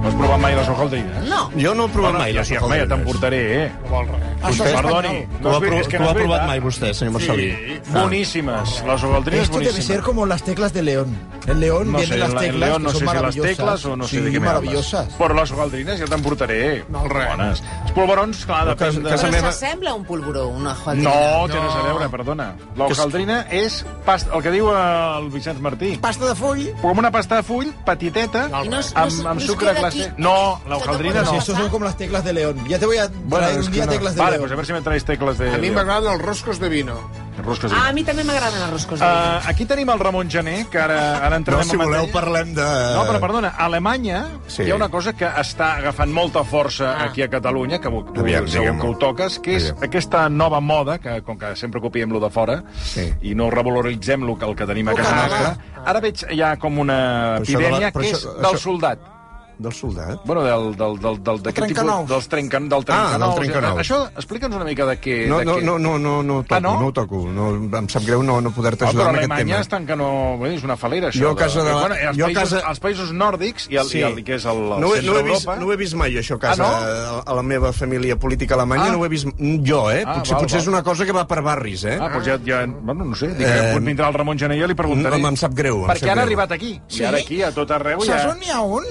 No has provat mai les hojaldrines? No. Jo no he provat mai les home, ja t'emportaré, eh? Això és Perdoni. espanyol. Tu ho ha, és que no ho ha provat mai vostè, senyor Marcelí? Sí, boníssimes. Les hojaldrines Esto debe ser como las teclas de León. El León No viene sé, las la- teclas, León no que sé si las tecles o no sé sí, de què. Però les hojaldrines ja t'emportaré. No, res. Bones. Els polvorons, clar, No, depèn de... Però meva- s'assembla un polvoró, una hojaldrina. No, té res a veure, perdona. L'hojaldrina és pasta, el que diu el Vicenç Martí. Pasta de full. Com una pasta de full, petiteta, no no amb, no amb sucre glacé. aquí. No, la no hojaldrina no. Pasar. estos son como las teclas de León. Ya te voy a traer és un día no. teclas de Vale, León. pues a ver si me traes tecles de... A mi m'agraden els roscos de vino. Rosques. Ah, a mi també m'agraden els roscos. Uh, aquí tenim el Ramon Gené, que ara, ara No, entrarem si en voleu parlem de... No, però perdona, a Alemanya Sí. hi ha una cosa que està agafant molta força aquí a Catalunya, que tu Aviam, segur que ho toques, que és Aviam. aquesta nova moda, que com que sempre copiem lo de fora Sí. i no revaloritzem lo que, el que tenim a casa nostra, ara veig ja com una de epidèmia que això- és això- del soldat. Del soldat? Bueno, del, del, del, del, tipus... trencanous. Dels trencan, del Ah, trencanous. del trencanous. Això, explica'ns una mica de què... No, de no, què... no, no, no, no toco, Ah, no? no? ho toco. No, em sap greu no, no poder-te No, ajudar però en aquest tema. estan que no... Bé, és una falera, això. Jo a casa de la- Bueno, els, jo països, casa- els països nòrdics, i el, sí. i el, que és el, el no, he- no, he vist, no ho he vist mai, això, a casa, Ah, a, a la meva família política alemanya, Ah. no ho he vist jo, eh? Ah, potser, val, potser val. és una cosa que va per barris, eh? Ah, doncs ja, ja... Bueno, no sé, dic, Eh, eh, vindrà el Ramon Gené i li preguntaré. no, em sap greu, Perquè sap ara ha greu. arribat aquí. I ara aquí, a tot arreu, Saps ja... on n'hi ha un?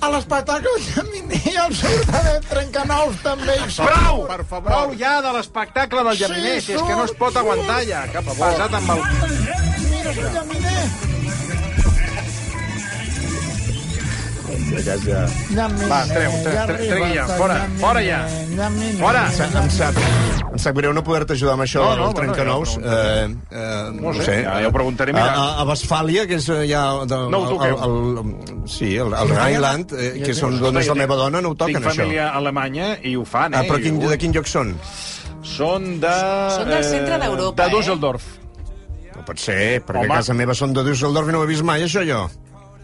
A l'espectacle de Miner, al surt de Trencanous també. hi surt. Prou! Per favor. Prou ja de l'espectacle del Llaminer, Sí, que és que no es pot aguantar ja. Cap passat amb el... Mira, el Ja, ja. Va, treu, treu, treu, ja, el fora, fora ja. Fora! Em sap, em sap, greu no poder-te ajudar amb això No, no, no, bueno, trencanous. ja ho eh, eh, No sé, ja- ja ho preguntaré, mira. A, a, a Westfàlia, que és eh, ja... De, No ho toqueu. El, el, sí, el, el Rhineland, eh, que són d'on és la meva dona, no ho toquen, Tinc això. família alemanya i ho fan, eh? Ah, però quin, de quin lloc són? Són de... Són del centre eh, d'Europa, De eh? Düsseldorf. No pot ser, perquè Home. a casa meva són de Düsseldorf i no ho he vist mai, això, jo.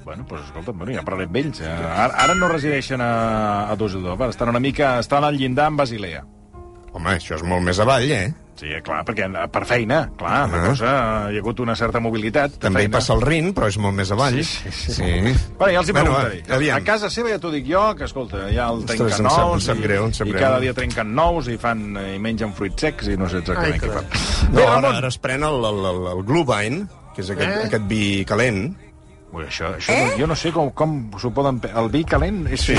Bueno, doncs escolta, bueno, ja parlem amb ells. Eh, Ara, ara no resideixen a, a Düsseldorf, estan una mica... Estan al llindar amb Basilea. Home, això és molt més avall, eh? Sí, clar, perquè eh, per feina, clar, una Ah. cosa, hi ha hagut una certa mobilitat. També hi feina. passa el Rin, però és molt més avall. Sí, sí, sí. sí. Bueno, ja els hi Bueno, preguntaré. aviam. a casa seva ja t'ho dic jo, que escolta, ha el Ostres, trenquen em sap- nous em sap i, greu, em sap i greu. cada dia trenquen nous i fan eh, i mengen fruits secs i no sé exactament Ai, què fan. No, ara, ara es pren el, el, el, el Glühwein, que és aquest, eh? aquest vi calent. Ui, això, això eh? no, jo no sé com, com s'ho poden... El vi calent és sí.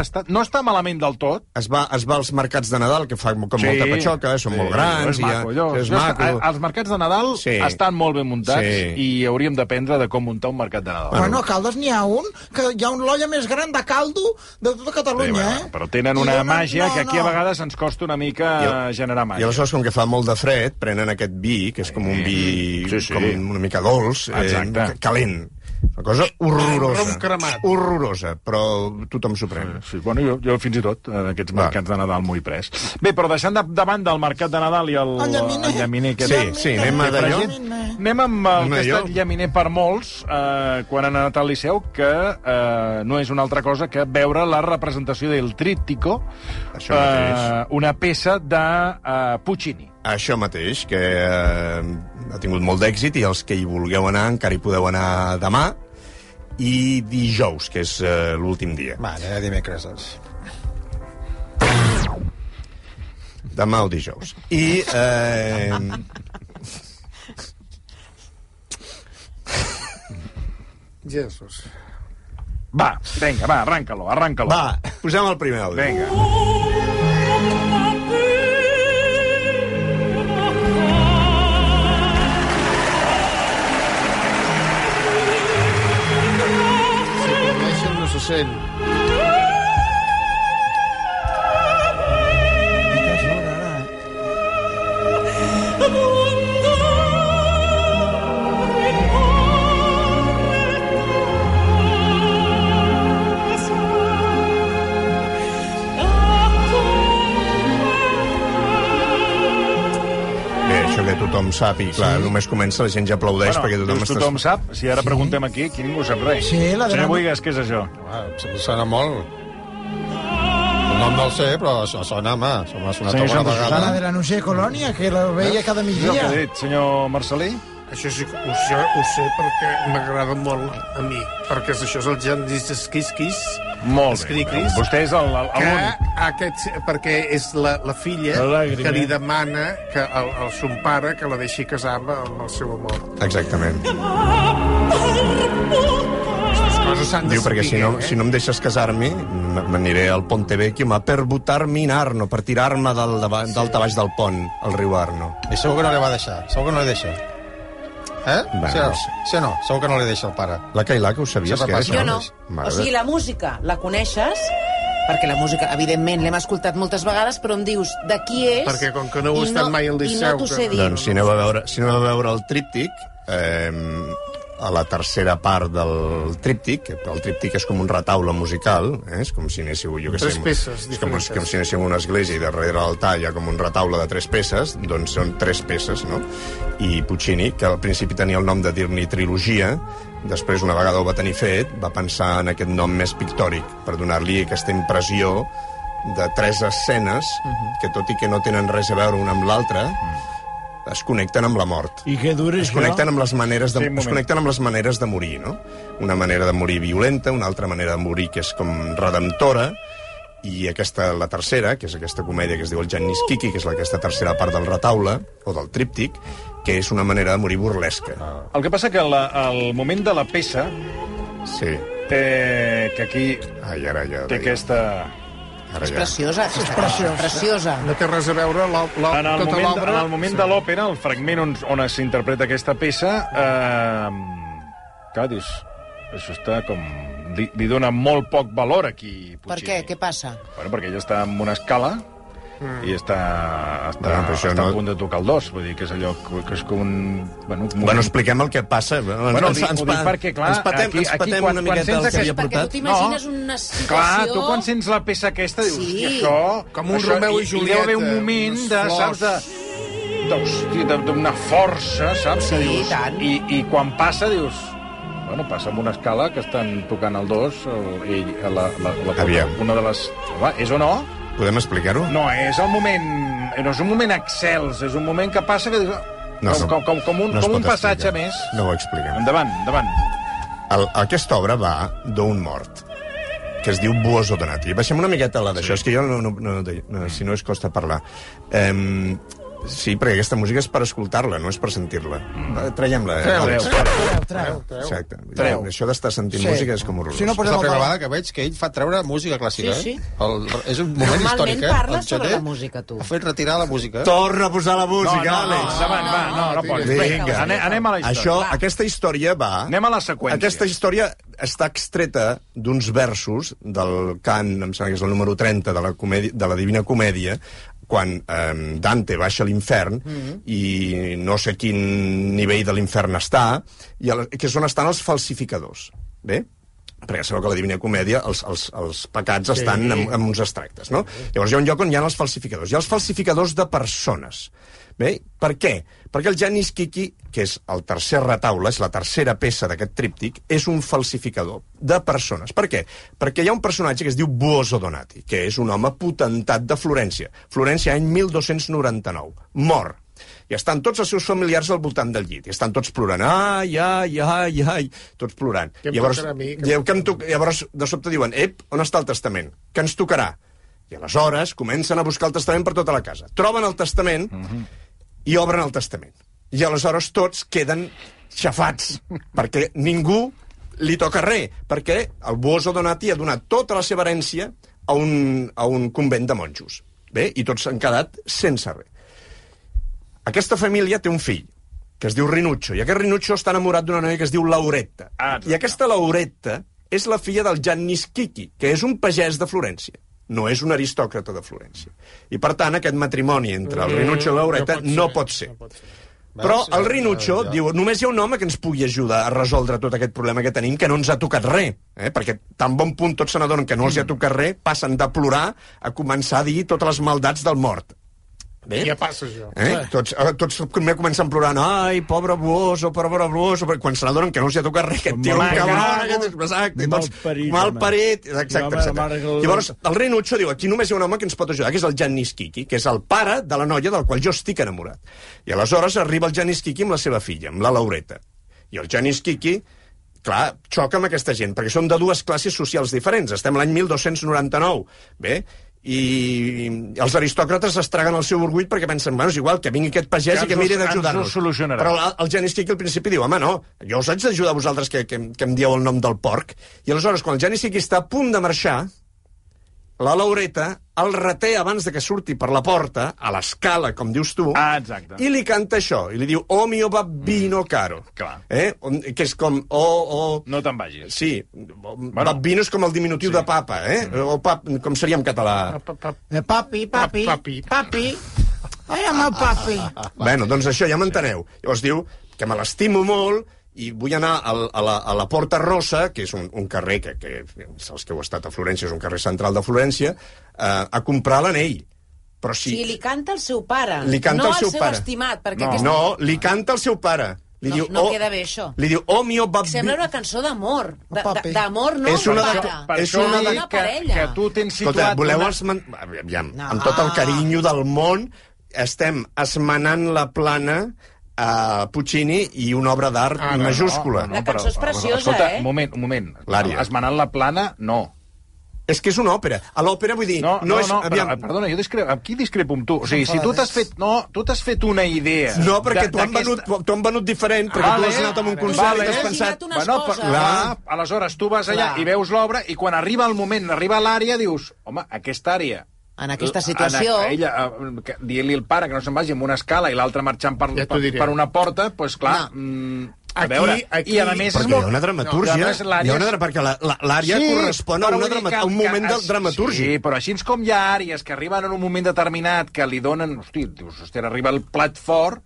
està, no està malament del tot. Es va, es va als mercats de Nadal, que fa com molta patxoca, són molt grans. És i ja- maco, allò. és Jo, maco. eh, Els mercats de Nadal Sí. estan molt ben muntats Sí. i hauríem d'aprendre de com muntar un mercat de Nadal. Bueno, a Caldes n'hi ha un, que hi ha un l'olla més gran de caldo de tota Sí, Catalunya, bueno, eh? però tenen I una donen- màgia no, que aquí a no. vegades ens costa una mica I el- generar I màgia. aleshores, com que fa molt de fred, prenen aquest vi, que és com un vi Sí, sí. com una mica dolç, Exacte. eh, calent. Una cosa horrorosa. Rom cremat. Horrorosa, però tothom s'ho pren. Sí, bueno, jo, jo fins i tot, en aquests Va. mercats de Nadal m'ho he pres. Bé, però deixant de, de banda el mercat de Nadal i el, El llaminer. el llaminer que Sí, sí, anem a d'allò. Anem amb el que ha estat llaminer per molts eh, quan han anat al Liceu, que eh, no és una altra cosa que veure la representació del Tríptico, Això mateix. una peça de eh, Puccini. Això mateix, que eh, ha tingut molt d'èxit i els que hi vulgueu anar encara hi podeu anar demà i dijous, que és eh, l'últim dia. Vale, ja dimecres, doncs. Demà o dijous. I... Eh, Jesús. Va, vinga, va, arranca-lo, arranca-lo. va, posem el primer àudio. Vinga. Anderson. Sent. tothom sap, i clar, només comença la gent ja aplaudeix Bueno, perquè tothom dius, està... tothom sap? Si ara preguntem aquí, aquí ningú sap res. Sí, la Senyor Boigas, què és això? Ah, em sona molt. El nom no el sé, però això sona, home. Això m'ha sonat Senyor alguna Santos La vegada. de la sé colònia, que la veia cada Això que ha migdia. dit, senyor Marcelí? Això sí que ho sé, ho sé perquè m'agrada molt a mi. Perquè això és el Janis Esquisquis. Molt bé. Escriquis. Vostè és el- el- Que l'únic. aquest, perquè és la, la filla La làgrima. que li demana que el, el son pare que la deixi casar amb, amb el seu amor. Exactament. Aquestes coses s'han de Diu, perquè si no, eh? si no em deixes casar-me, m'aniré al Ponte Vecchio, ma per butar-me in Arno, per tirar-me del, dava- d'alta baix del pont, al riu Arno. I segur que no li va deixar. Segur que no li deixa. Eh? Va, sí, o no no? sí o no? Segur que no li deixa el pare. La Cailà, que ho sabies, que? Jo no. Mare O sigui, la música la coneixes, perquè la música, evidentment, l'hem escoltat moltes vegades, però em dius de qui és... Perquè com que no heu i estat mai al I Liceu, no t'ho que- sé dir. Doncs si aneu a veure, si aneu a veure el tríptic, eh, a la tercera part del tríptic, el tríptic és com un retaule musical, eh? és com si anéssiu, jo què sé... Peces és com, diferents. com si anéssiu a una església i darrere l'altar hi ha com un retaule de tres peces, doncs són tres peces, no? I Puccini, que al principi tenia el nom de dir-ne trilogia, després, una vegada ho va tenir fet, va pensar en aquest nom més pictòric, per donar-li aquesta impressió de tres escenes que, tot i que no tenen res a veure una amb l'altra, es connecten amb la mort. I què dura Es connecten amb les maneres de, Sí, es connecten amb les maneres de morir, no? Una manera de morir violenta, una altra manera de morir que és com redemptora, i aquesta, la tercera, que és aquesta comèdia que es diu el Jannis Kiki, que és la- aquesta tercera part del retaule, o del tríptic, que és una manera de morir burlesca. El que passa que la, el moment de la peça Sí. té, que aquí Ai, ara ja... té aquesta... Ara És ja. preciosa, aquesta preciosa. preciosa. No té res a veure la, la, En el, tota moment, l'obra... en el moment de l'òpera, el fragment on, on s'interpreta aquesta peça, eh, clar, dius, això està com... Li, li dona molt poc valor aquí, Puccini. Per què? Què passa? Bueno, perquè ella està en una escala i està, està, Bueno, està no- a punt de tocar el dos. Vull dir que és allò que, és com un... Bueno, un Bueno, expliquem el que passa. Bueno, Bueno, ho dic- ho dic perquè, clar, ens patem, aquí- ens aquí patem quan- una quan miqueta sents el que havia Perquè portat. tu t'imagines una situació... Clar, tu quan sents la peça aquesta dius, Sí. això... Com un això, Romeu i Hi deu haver un Julieta, moment de, flors. saps, de... d'una força, saps? Sí, dius, i tant. I, I quan passa, dius... Bueno, passa amb una escala que estan tocant el dos, el, ell, la, la, la, Aviam. una de les... Home, és o no? Podem explicar-ho? No, és el moment... No és un moment excels, és un moment que passa que. No, com, com, com, com un, no com un passatge explicar. més. No ho expliquem. Endavant, endavant. El, aquesta obra va d'un mort que es diu Buoso Donati. Baixem una miqueta la d'això, sí. és que jo no, no, no, no, si no es costa parlar. Um, sí, perquè aquesta música és per escoltar-la, no és per sentir-la. Mm. Traiem-la. eh, Treu, Àlex. Treu, treu. Exacte. Treu. Això d'estar sentint Sí. música és com horrorós. Si no, És la primera vegada que veig que ell fa treure música clàssica, Sí, sí. eh? El, és un moment Normalment històric, eh? parles sobre la música, tu. Ha fet retirar la música. Torna a posar la No, música, no, no, Àlex. endavant, va, no, no pots. Vinga. Anem, anem a la història. Això, Va. aquesta història va... Anem a la seqüència. Aquesta història està extreta d'uns versos del cant, em sembla que és el número 30 de la, comèdia, de la Divina Comèdia, quan eh, Dante baixa a l'infern mm -hmm. i no sé quin nivell de l'infern està, i el, que és on estan els falsificadors. Bé? perquè sabeu que a la Divina Comèdia els, els, els pecats sí. estan en, en uns extractes, no? Llavors hi ha un lloc on hi ha els falsificadors. Hi ha els falsificadors de persones. Bé? Per què? Perquè el Janis Kiki, que és el tercer retaule, és la tercera peça d'aquest tríptic, és un falsificador de persones. Per què? Perquè hi ha un personatge que es diu Buoso Donati, que és un home potentat de Florència. Florència, any 1299. Mor. I estan tots els seus familiars al voltant del llit. I estan tots plorant. Ai, ai, ai, ai. Tots plorant. Què em llavors, mi? Em diu, que em toc... llavors, de sobte diuen, ep, on està el testament? Que ens tocarà? I aleshores comencen a buscar el testament per tota la casa. Troben el testament i obren el testament. I aleshores tots queden xafats, perquè ningú li toca res, perquè el Buoso Donati ha donat tota la seva herència a un, a un convent de monjos. Bé? I tots han quedat sense res. Aquesta família té un fill, que es diu Rinuccio, i aquest Rinuccio està enamorat d'una noia que es diu Lauretta. Ah, I aquesta Lauretta és la filla del Giannis Kiki, que és un pagès de Florència. No és un aristòcrata de Florència. I, per tant, aquest matrimoni entre el Rinuccio i la Lauretta Mm, no pot ser. No pot ser. Però el Rinuccio Ja. diu, només hi ha un home que ens pugui ajudar a resoldre tot aquest problema que tenim, que no ens ha tocat res. Eh? Perquè tan bon punt tots se n'adonen que no els hi ha tocat res, passen de plorar a començar a dir totes les maldats del mort. Bé? Ja passa, això. Eh? Tots, eh, tots primer comencen plorant ai, pobre Buoso, pobre Buoso perquè quan se n'adonen que no els hi ha tocat res aquest tio, un parit. aquest exacte, i Mal tots, parit, mal parit, exacte, exacte. Llavors, el rei Nucho diu, aquí només hi ha un home que ens pot ajudar, que és el Janis Kiki, que és el pare de la noia del qual jo estic enamorat. I aleshores arriba el Janis Kiki amb la seva filla, amb la Laureta. I el Janis Kiki clar, xoca amb aquesta gent, perquè són de dues classes socials diferents. Estem l'any 1299, bé? I els aristòcrates es traguen el seu orgull perquè pensen, bueno, és igual, que vingui aquest pagès Que i que miri d'ajudar-nos. Però el, Janis al principi diu, home, no, jo us haig d'ajudar a vosaltres que, que, que em dieu el nom del porc. I aleshores, quan el Janis està a punt de marxar, la Laureta el reté abans de que surti per la porta, a l'escala, com dius tu, Ah, exacte. i li canta això, i li diu, oh mio babbino caro. clar. Eh? Que és com, oh, oh... No te'n vagis. Sí, bueno. babbino és com el diminutiu sí. de papa, eh? Mm. O pap, com seria en català? Eh, papi, papi, Papi. papi. Ai, el meu papi. Bueno, doncs això ja m'enteneu. Llavors diu que me l'estimo molt i vull anar al, a, la, a la Porta Rossa, que és un, un carrer que, que els que heu estat a Florència, és un carrer central de Florència, eh, a comprar l'anell. Però Sí, si... li canta el seu pare. Li canta no el seu seu pare. estimat, perquè No. aquesta... No, li canta el seu pare. Li No, diu, no oh, queda bé, això. Li diu, oh mio babbi... Sembla una cançó d'amor. De- D'amor, no És una de. Per És una de- que, que tu tens situat... Escolta, voleu una... esmen... Aviam, No. amb tot el carinyo del món, estem esmenant la plana a Puccini i una obra d'art Ah, no, majúscula. La cançó és preciosa, escolta, eh? un moment, un moment. L'ària. Esmenant la plana, no. És que és una òpera. A l'òpera, vull dir, No, no, no, és... no, aviam, però, perdona, jo discrepo, aquí discrepo amb tu. O sigui, si tu t'has fet, no, tu t'has fet una idea... no, perquè t'ho han, venut, han venut diferent, perquè tu has anat a un concert vale. i t'has Has pensat... Bueno, però, clar, aleshores tu vas allà Clar. i veus l'obra i quan arriba el moment, arriba l'àrea, dius, home, aquesta àrea... En aquesta situació... En, ella, eh, dient-li al pare que no se'n vagi amb una escala i l'altre marxant per, Ja per, per una porta, doncs pues, clar... No. Mm, a Aquí- veure, aquí- i a més és Perquè hi molt... ha una dramatúrgia. No, hi ha una, perquè la- la- l'àrea correspon a, una drama, que- a un moment que- del dramatúrgic. Sí, però així com hi ha àrees que arriben en un moment determinat que li donen... Hosti, dius, hosti, arriba el plat fort,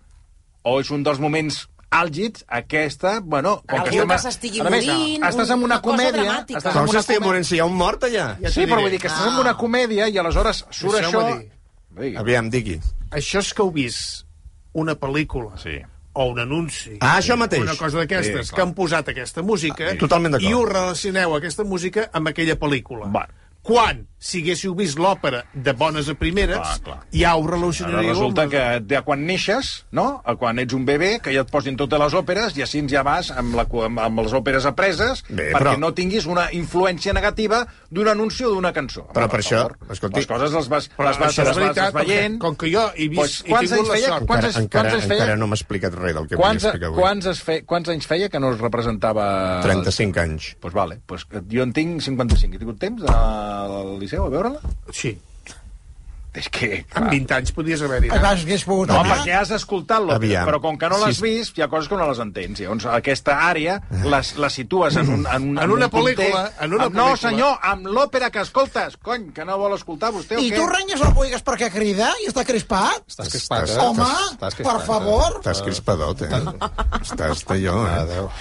o és un dels moments àlgids, aquesta, bueno... Com Algú estem que a- s'estigui morint, Estàs en una comèdia... dramàtica. Estàs en una s'estigui morint si hi ha un mort allà? Ja Sí, però vull dir que estàs en una comèdia i aleshores surt això... dir. Digui. Aviam, digui. Això és que heu vist una pel·lícula Sí. o un anunci Ah, això mateix. una cosa d'aquestes, Sí, clar. que han posat aquesta música Ah, totalment d'acord. i ho relacioneu, aquesta música, amb aquella pel·lícula. Va. Quan, si haguéssiu vist l'òpera de bones a primeres, Clar, clar. ja ho Ara relacionaríeu resulta amb... que de quan neixes, no? A quan ets un bebè, que ja et posin totes les òperes i així ja vas amb, la, amb, amb les òperes apreses Bé, perquè però- no tinguis una influència negativa d'un anunci o d'una cançó. Però Home, per això, favor, escolti- les coses les vas, Però les vas, això les vas veritat, veient... perquè com que jo he vist Pues, quants anys feia? sort- Quants, Encara, anys- encara, quants anys feia? encara no m'ha explicat res del que Quants, volia explicar avui. quants, es fe, quants anys feia que no es representava... 35 anys. Doncs pues vale, pues jo en tinc 55. He tingut temps al Liceu a veure-la? Sí, És que... amb clar, 20 anys podies haver-hi anat. vas, hagués pogut No, anar. perquè has escoltat l'òpera, Aviam. però com que no l'has Sí. vist, hi ha coses que no les entens. Llavors, aquesta àrea la, la situes en un, en un, En una un context- pel·lícula, en una amb, No, pel·lícula. senyor, amb l'òpera que escoltes. Cony, que no vol escoltar vostè o I què? tu renyes el Boigas perquè crida i està crispat? Estàs crispat, eh? Home, Estàs per favor. Estàs crispadot, eh? Estàs d'allò, eh? Adéu.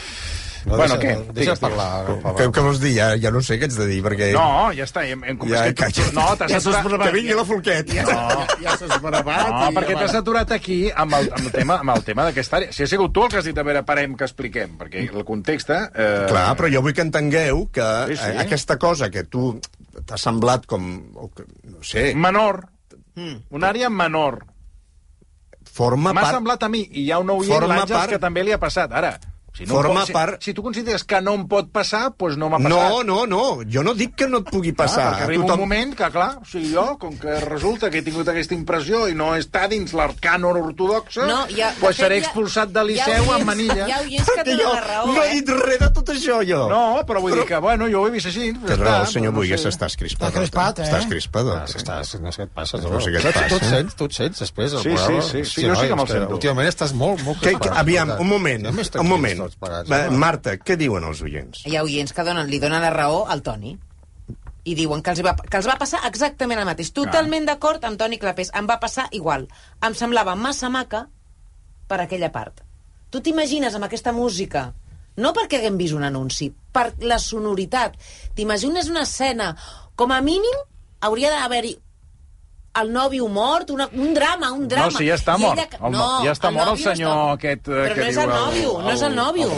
No, Bueno, deixa, què? Deixa Digues, parlar. Què, què vols dir? Ja, ja no sé què ets de dir, perquè... No, ja està. Hem, hem, Ja, que tu-. No, t'has Ja s'ha aturat... Que vingui la Folquet. Ja, ja, ja s'ha esbravat. No, i perquè ja t'has aturat aquí amb el, amb el tema, amb el tema d'aquesta àrea. Si ha sigut tu el que has dit, a veure, parem que expliquem, perquè el context... Eh, Clar, però jo vull que entengueu que Sí, sí. eh, aquesta cosa que tu t'ha semblat com... No sé, Menor. Una àrea menor. forma M'ha part... semblat a mi, i hi ha un oient, l'Àngels, part- que també li ha passat. Ara, si no Forma pot, si, part- si tu consideres que no em pot passar, doncs no m'ha passat. No, no, no, jo no dic que no et pugui passar. Ah, perquè arriba un moment que, clar, o sigui, jo, com que resulta que he tingut aquesta impressió i no està dins l'arcànon ortodoxa, No, pues fet, seré ha- expulsat de Liceu oients- amb manilla. Hi ha oients que jo la raó, no he eh? dit res de tot això, jo. No, però vull dir que, bueno, jo ho he vist així. Té raó, el senyor Buigues, estàs crispat. Està crispat, eh? Estàs crispat. Ah, és que estàs, no sé què et passa. No sé què et passa. Tu et sents, tu et sents després Sí, sí, sí, sí, jo sí que me'l és sento. Últimament estàs molt, molt aviam, un moment, Ja un moment. Tots plegats, Va, home. Marta, què diuen els oients? Hi ha oients que donen, li donen la raó al Toni i diuen que els, va, que els va passar exactament el mateix. Totalment d'acord amb Toni Clapés. Em va passar igual. Em semblava massa maca per aquella part. Tu t'imagines amb aquesta música, no perquè haguem vist un anunci, per la sonoritat. T'imagines una escena, com a mínim hauria d'haver-hi el nòvio mort, una, un drama, un drama. No, si ja està mort. ella- El, no, ja està mort el senyor està- aquest... eh, Però que no és diu el nòvio, no és el nòvio.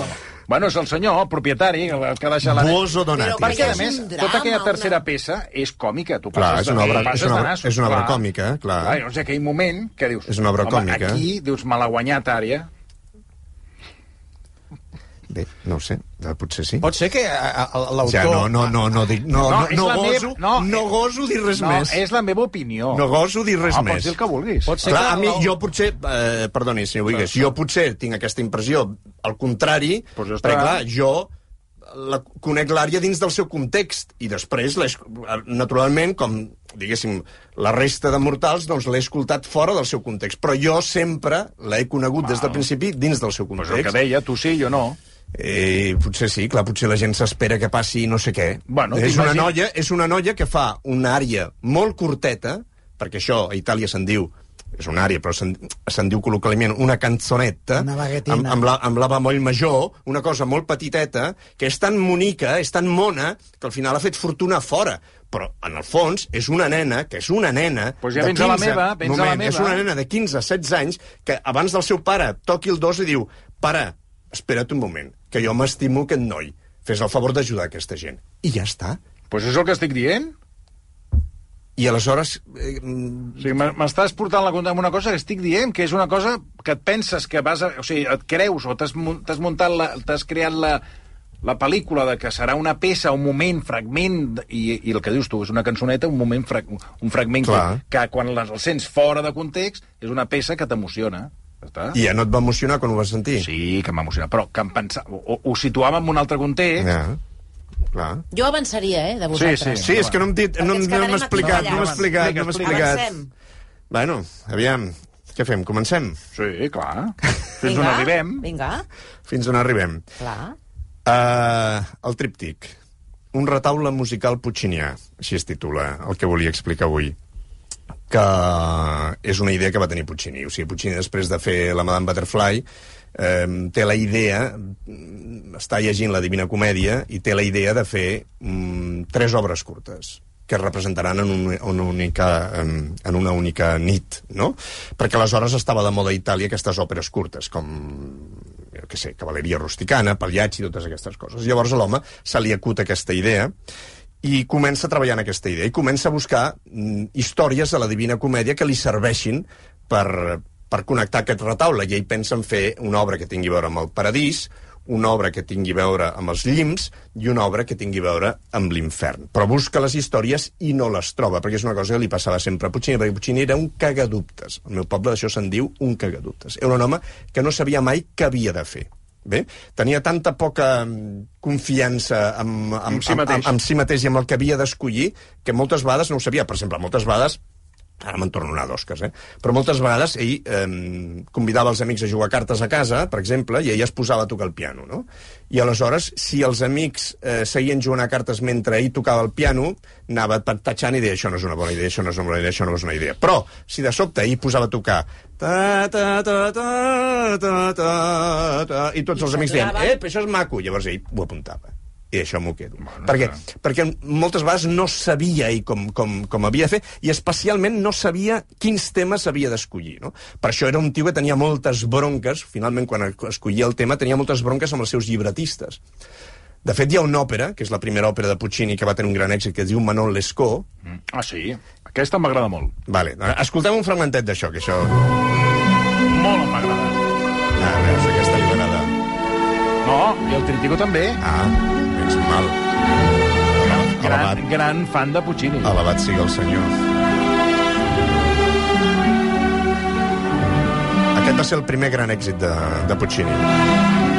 Bueno, és el senyor, el propietari, el el que ha deixat la... Bozo Donati. Però Perquè, a és més, un drama, tota aquella tercera una- peça és còmica. Tu Clar, és una obra- passes és una nassos, és una obra clar. còmica, clar. clar. Llavors, aquell moment que dius... És una obra home, còmica. Aquí, dius, me l'ha guanyat, àrea. Bé, no ho sé, eh, potser sí. Pot ser que a- a- l'autor... Ja, no, no, no, no, dic, no, no, no, la goso, meva- no, no, eh, goso dir res no, més. és la meva opinió. No goso dir res no, més. Pots dir el que vulguis. Pot ser Clar, que a mi, jo potser, eh, perdoni, senyor Vigues, jo potser tinc aquesta impressió, al contrari, Pues ja està. perquè clar, jo la, conec l'àrea dins del seu context i després, naturalment, com, diguéssim, la resta de mortals, doncs l'he escoltat fora del seu context. Però jo sempre l'he conegut des del principi dins del seu Pues context. el que deia, tu sí, jo no. Eh, potser sí, clar, potser la gent s'espera que passi no sé què. Bueno, és, una noia, és una noia que fa una àrea molt curteta, perquè això a Itàlia se'n diu és una àrea, però se'n se diu col·loquialment una canzonetta, Una baguetina. amb, amb, la, amb la bemoll major, una cosa molt petiteta, que és tan monica, és tan mona, que al final ha fet fortuna fora. Però, en el fons, és una nena, que és una nena... Pues ja de vens a la meva, vens a la moment, meva. És una nena de 15-16 anys que abans del seu pare toqui el dos i diu pare, espera't un moment, que jo m'estimo aquest noi. Fes el favor d'ajudar aquesta gent. I ja està. Pues és el que estic dient. I aleshores... Eh, O sigui, m'estàs portant la compte amb una cosa que estic dient, que és una cosa que et penses que vas a... O sigui, et creus o t'has mun- t'has muntat la... t'has creat la, la pel·lícula de que serà una peça, un moment, fragment, i, i el que dius tu, és una cançoneta, un moment, frag, un fragment que, Clar. que quan les, el sents fora de context és una peça que t'emociona. Està. I ja no et va emocionar quan ho vas sentir? Sí, que m'emociona, però que em pensava, ho, ho situàvem en un altre context. Ja, clar. Jo avançaria, eh, de Sí, vosaltres. sí. Sí, és que no hem dit... No, no explicat, no hem callats. explicat, no hem Explica, explicat. Avancem. Bueno, aviam, què fem? Comencem? Sí, clar. Fins on Vinga, arribem. Vinga, Fins on arribem? clar. Uh, el tríptic. Un retaule musical puccinià, així es titula el que volia explicar avui que és una idea que va tenir Puccini. O sigui, Puccini, després de fer la Madame Butterfly, eh, té la idea, està llegint la Divina Comèdia, i té la idea de fer mm, tres obres curtes que es representaran en, un, en, una única, en, en una única nit, no? Perquè aleshores estava de moda a Itàlia aquestes òperes curtes, com jo què sé, Cavalleria Rusticana, Pagliacci, totes aquestes coses. Llavors a l'home se li acut aquesta idea i comença a treballar en aquesta idea i comença a buscar mm, històries de la Divina Comèdia que li serveixin per, per connectar aquest retaule i ell pensa en fer una obra que tingui a veure amb el paradís una obra que tingui a veure amb els llims i una obra que tingui a veure amb l'infern. Però busca les històries i no les troba, perquè és una cosa que li passava sempre a Puccini, perquè Puccini era un cagadubtes. Al meu poble d'això se'n diu un cagadubtes. Era un home que no sabia mai què havia de fer. Bé, tenia tanta poca mm, confiança amb, amb, Amb si mateix. amb, amb si mateix i amb el que havia d'escollir, que moltes vegades no ho sabia. Per exemple, moltes vegades ara me'n torno a anar d'Oscars, eh? Però moltes vegades ell eh, convidava els amics a jugar cartes a casa, per exemple, i ell es posava a tocar el piano, no? I aleshores, si els amics eh, seguien jugant a cartes mentre ell tocava el piano, anava tatxant i deia això no és una bona idea, això no és una bona idea, això no és una idea. Però, si de sobte ell posava a tocar ta, ta, ta, ta, ta, ta, ta, i tots I els amics deien, eh, però això és maco. Llavors ell ho apuntava i això m'ho quedo. Bueno, perquè, clar. perquè moltes vegades no sabia ell com, com, com havia de fer i especialment no sabia quins temes havia d'escollir. No? Per això era un tio que tenia moltes bronques, finalment quan escollia el tema tenia moltes bronques amb els seus llibretistes. De fet, hi ha una òpera, que és la primera òpera de Puccini que va tenir un gran èxit, que es diu Manon Lescaut. Mm. Ah, sí? Aquesta m'agrada molt. Vale, escoltem un fragmentet d'això, que això... Molt m'agrada. Ah, veus, aquesta li va agradar. No, i el Trítico també. Ah, menys mal. Gran, Alabat, gran fan de Puccini. alabat sigui el senyor. Aquest va ser el primer gran èxit de, de Puccini.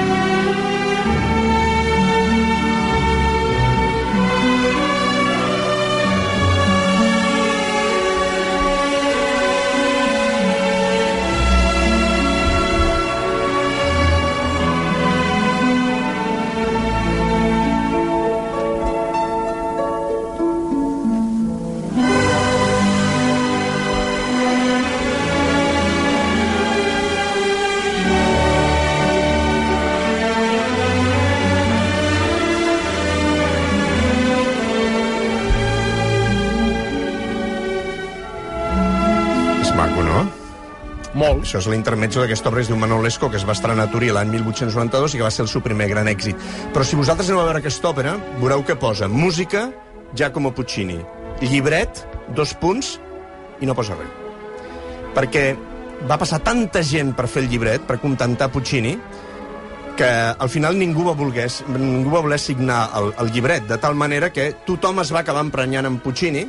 Això és l'intermezzo d'aquesta obra, es diu Manolesco, que es va estrenar a Turí l'any 1892 i que va ser el seu primer gran èxit. Però si vosaltres aneu a veure aquesta òpera, veureu que posa música, Giacomo Puccini, llibret, dos punts, i no posa res. Perquè va passar tanta gent per fer el llibret, per contentar Puccini, que al final ningú va voler, ningú va voler signar el, el llibret, de tal manera que tothom es va acabar emprenyant amb Puccini,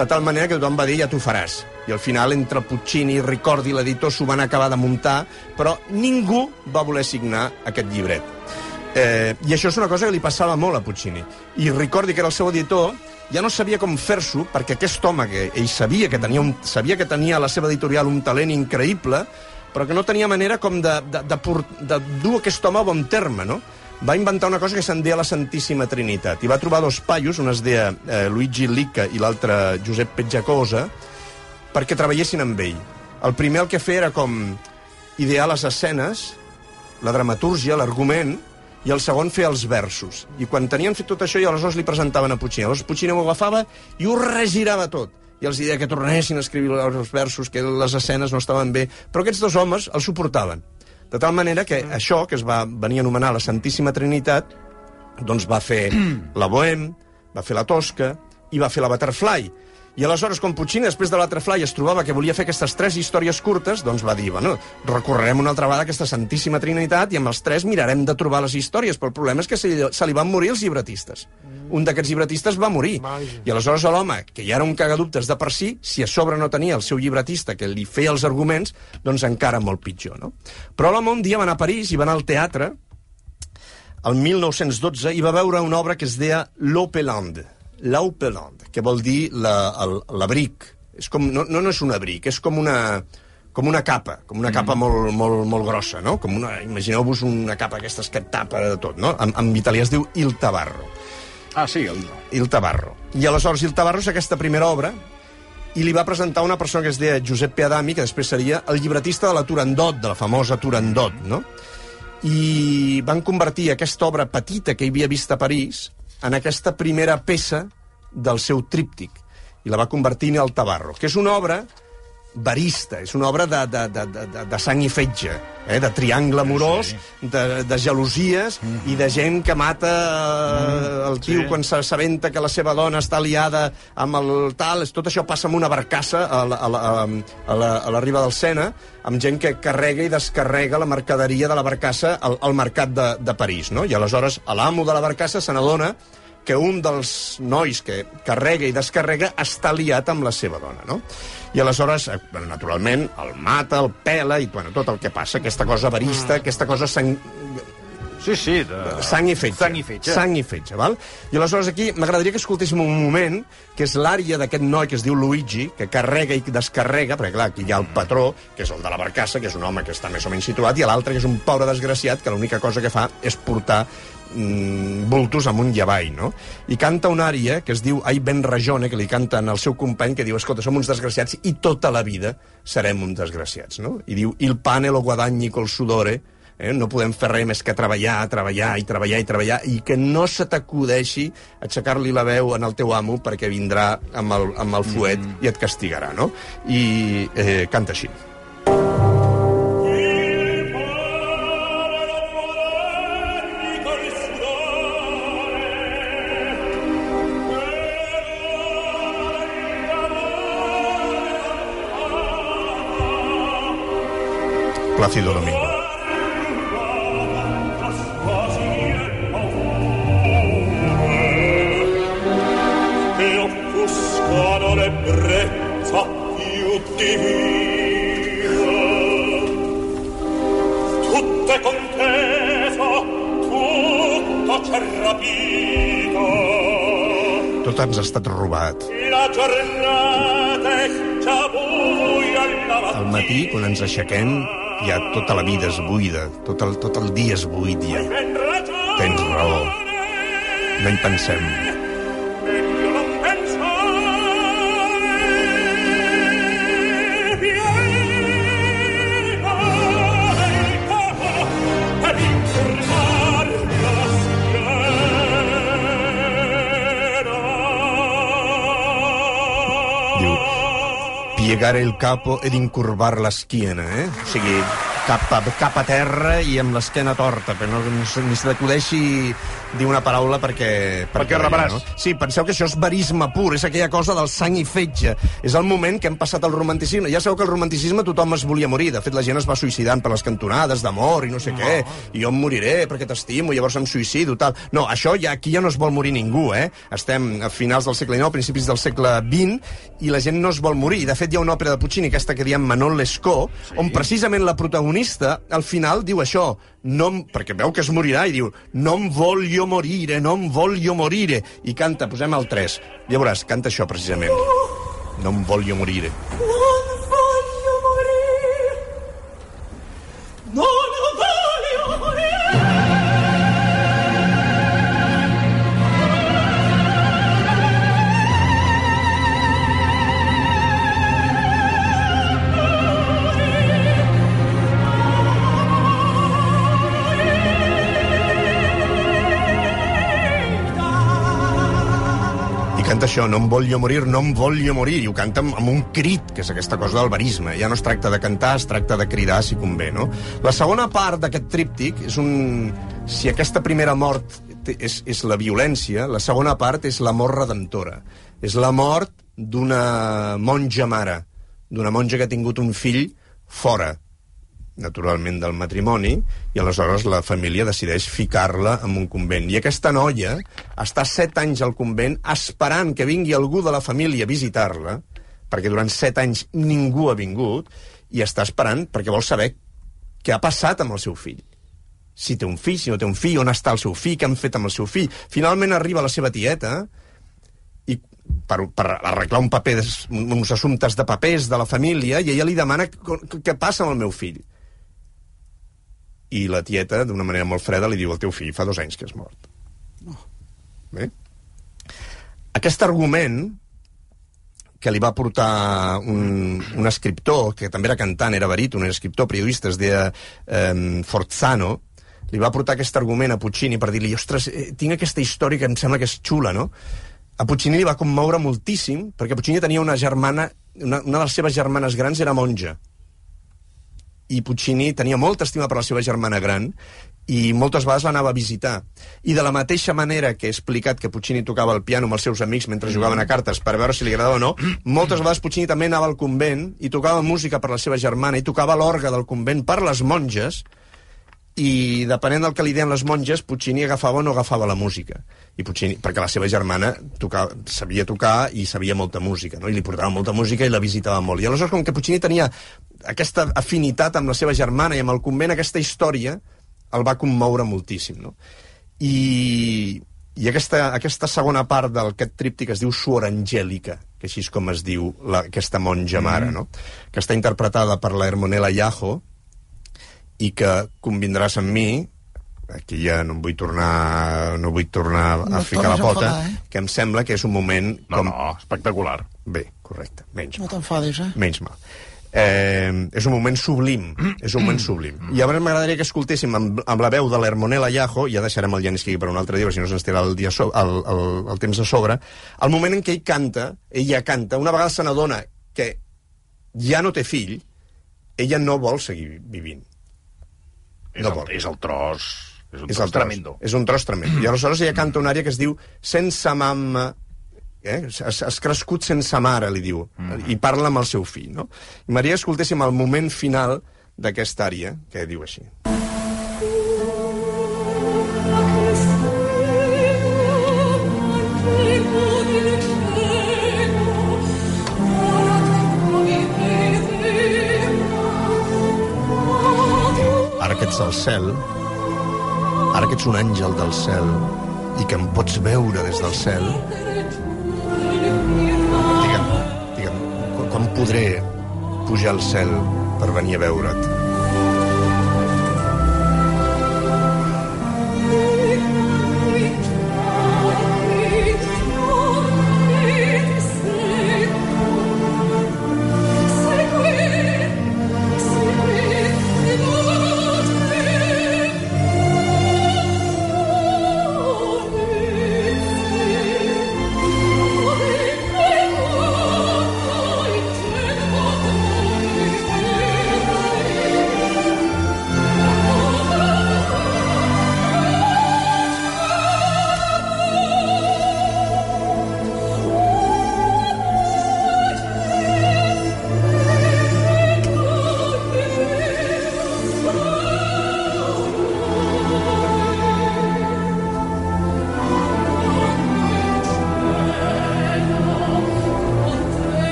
de tal manera que tothom va dir ja t'ho faràs. I al final, entre Puccini, Ricordi i l'editor s'ho van acabar de muntar, però ningú va voler signar aquest llibret. Eh, I això és una cosa que li passava molt a Puccini. I Ricordi, que era el seu editor, ja no sabia com fer-s'ho, perquè aquest home, que ell sabia que, tenia un, sabia que tenia a la seva editorial un talent increïble, però que no tenia manera com de, de, de, por, de dur aquest home a bon terme, no? Va inventar una cosa que se'n deia la Santíssima Trinitat, i va trobar dos paios, un es deia eh, Luigi Licca i l'altre Josep Petjacosa, perquè treballessin amb ell. El primer el que feia era com idear les escenes, la dramatúrgia, l'argument, i el segon feia els versos. I quan tenien fet tot això, i aleshores li presentaven a Puccini. Aleshores Puccini ho agafava i ho regirava tot. I els deia que tornessin a escriure els versos, que les escenes no estaven bé. Però aquests dos homes el suportaven. De tal manera que això, que es va venir a anomenar la Santíssima Trinitat, doncs va fer la Bohème, va fer la Tosca i va fer la Butterfly. I aleshores, quan Puccini, després de la Butterfly, es trobava que volia fer aquestes tres històries curtes, doncs va dir, bueno, recorrerem una altra vegada aquesta Santíssima Trinitat i amb els tres mirarem de trobar les històries, però el problema és que se, se li van morir els llibretistes. Un d'aquests llibretistes va morir. Vaja. I aleshores l'home, que ja era un cagadubtes de per si, si a sobre no tenia el seu llibretista que li feia els arguments, doncs encara molt pitjor, no? Però l'home un dia va anar a París i va anar al teatre el 1912 i va veure una obra que es deia L'Opeland, l'Opeland, que vol dir la- l'abric. És com, no, no, no és un abric, és com una, com una capa, com una capa molt, molt, molt grossa, no? Com una, imagineu-vos una capa aquestes que tapa de tot, no? En, en italià es diu Il Tabarro. Ah, sí, el... Il Tabarro. I aleshores Il Tabarro és aquesta primera obra i li va presentar una persona que es deia Giuseppe Adami, que després seria el llibretista de la Turandot, de la famosa Turandot, no? I van convertir aquesta obra petita que hi havia vist a París en aquesta primera peça del seu tríptic i la va convertir en el Tabarro, que és una obra verista, és una obra de, de, de, de, de- sang i fetge, eh? de triangle amorós, de, de gelosies i de gent que mata eh, el tio Sí. quan s'assabenta que la seva dona està liada amb el tal, tot això passa amb una barcassa a la, a la, a la, a la riba del Sena, amb gent que carrega i descarrega la mercaderia de la barcassa al, al mercat de, de París, no? I aleshores l'amo de la barcassa se n'adona que un dels nois que carrega i descarrega està liat amb la seva dona, no? I aleshores, eh, naturalment, el mata, el pela i bueno, tot el que passa, aquesta cosa verista, aquesta cosa sang, Sí, sí. De... sang i fetge. Sang i fetge. Sang i fetge, val? I aleshores aquí m'agradaria que escoltéssim un moment, que és l'àrea d'aquest noi que es diu Luigi, que carrega i descarrega, perquè clar, aquí hi ha el patró, que és el de la barcassa, que és un home que està més o menys situat, i l'altre, que és un pobre desgraciat, que l'única cosa que fa és portar mm, bultos amunt i avall, no? I canta una àrea que es diu Ai ben ragione, que li canten al seu company, que diu, escolta, som uns desgraciats i tota la vida serem uns desgraciats, no? I diu, il pane lo guadagni col sudore, eh? no podem fer res més que treballar, treballar i treballar i treballar, i que no se t'acudeixi aixecar-li la veu en el teu amo perquè vindrà amb el, amb el fuet mm. i et castigarà, no? I eh, canta així. Plácido Domingo. Tutto c'è rapito. Tot ens ha estat robat. La giornata è già buia alla Al matí, quan ens aixequem, ja tota la vida és buida, tot el, tot el dia és buit, ja. Tens raó. No hi pensem. Piegare el capo ed incurvar l'esquiena, eh? O sigui, cap a, cap a terra i amb l'esquena torta, però no, no ni se t'acudeixi dir una paraula perquè... Perquè rebràs. Sí, penseu que això és verisme pur, és aquella cosa del sang i fetge. És el moment que hem passat al romanticisme. Ja sabeu que el romanticisme tothom es volia morir. De fet, la gent es va suïcidant per les cantonades d'amor i no sé què. I jo em moriré perquè t'estimo, llavors em suïcido, tal. No, això ja aquí ja no es vol morir ningú, eh? Estem a finals del segle XIX, principis del segle XX, i la gent no es vol morir. I, de fet, hi ha una òpera de Puccini, aquesta que diem Manon Lescaut, sí. on precisament la protagonista, al final, diu això, no, perquè veu que es morirà, i diu, no em voglio morire, no em voglio morire. I canta, posem el 3. Ja veuràs, canta això, precisament. No em voglio morire. Non canta això, no em voglio morir, no em voglio morir, i ho canta amb, amb un crit, que és aquesta cosa del verisme. Ja no es tracta de cantar, es tracta de cridar, si convé, no? La segona part d'aquest tríptic és un... Si aquesta primera mort és, és la violència, la segona part és la mort redemptora. És la mort d'una monja mare, d'una monja que ha tingut un fill fora, naturalment, del matrimoni, i aleshores la família decideix ficar-la en un convent. I aquesta noia està set anys al convent esperant que vingui algú de la família a visitar-la, perquè durant set anys ningú ha vingut, i està esperant perquè vol saber què ha passat amb el seu fill. Si té un fill, si no té un fill, on està el seu fill, què han fet amb el seu fill. Finalment arriba la seva tieta, i per, per arreglar un paper, uns assumptes de papers de la família, i ella li demana què passa amb el meu fill. I la tieta, d'una manera molt freda, li diu el teu fill fa dos anys que és mort. Bé? Aquest argument que li va portar un, un escriptor, que també era cantant, era baríton, era escriptor, periodista, es deia eh, Forzano, li va portar aquest argument a Puccini per dir-li, ostres, eh, tinc aquesta història que em sembla que és xula, no? A Puccini li va commoure moltíssim, perquè Puccini tenia una germana, una, una de les seves germanes grans era monja, i Puccini tenia molta estima per la seva germana gran i moltes vegades l'anava a visitar. I de la mateixa manera que he explicat que Puccini tocava el piano amb els seus amics mentre jugaven a cartes per veure si li agradava o no, moltes vegades Puccini també anava al convent i tocava música per la seva germana i tocava l'orgue del convent per les monges i depenent del que li deien les monges, Puccini agafava o no agafava la música. I Puccini, perquè la seva germana tocava, sabia tocar i sabia molta música, no? i li portava molta música i la visitava molt. I aleshores, com que Puccini tenia aquesta afinitat amb la seva germana i amb el convent, aquesta història el va commoure moltíssim. No? I, i aquesta, aquesta segona part d'aquest tríptic es diu Suor Angèlica, que així és com es diu la, aquesta monja mare, no? que està interpretada per la Hermonela Llajo, i que convindràs amb mi aquí ja no em vull tornar no vull tornar a No et ficar la a pota enfadar, eh? que em sembla que és un moment No, com... no, espectacular. bé, correcte, menys No mal, t'enfadis, eh? menys mal eh, és un moment sublim és un moment sublim i ara m'agradaria que escoltéssim amb, amb la veu de l'Hermonela Llajo ja deixarem el Janis per un altre dia si no se'ns tira el, dia so, el, el, el temps a sobre el moment en què ell canta ella canta, una vegada se n'adona que ja no té fill ella no vol seguir vivint És, No el, vol. és el tros... És un és tros tros, tremendo. És un tros tremendo. I aleshores ella canta una àrea que es diu Sense mamma... Eh? Has, has crescut sense mare, li diu, mm. i parla amb el seu fill. No? I Maria, escoltéssim el moment final d'aquesta àrea, que diu així. Ara que ets al cel, ara que ets un àngel del cel, i que em pots veure des del cel, podré pujar al cel per venir a veure't?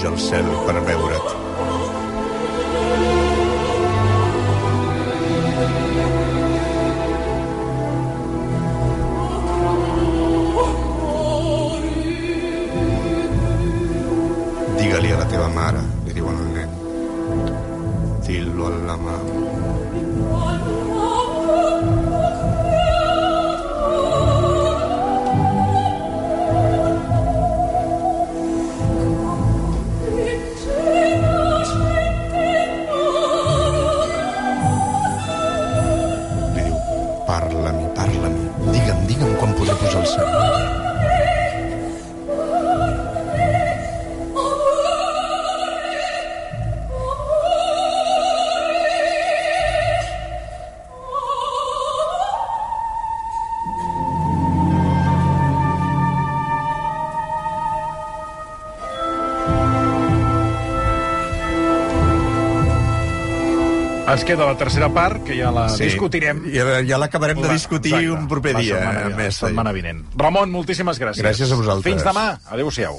Pujar al cel per veure't? Digue'm, quan podré pujar al cel. Ens queda la tercera part, que ja la Sí. discutirem. Ja, ja l'acabarem de La- discutir exacte, un proper la dia. setmana, més, la setmana vinent. Ramon, moltíssimes gràcies. Gràcies a vosaltres. Fins demà. Adéu-siau.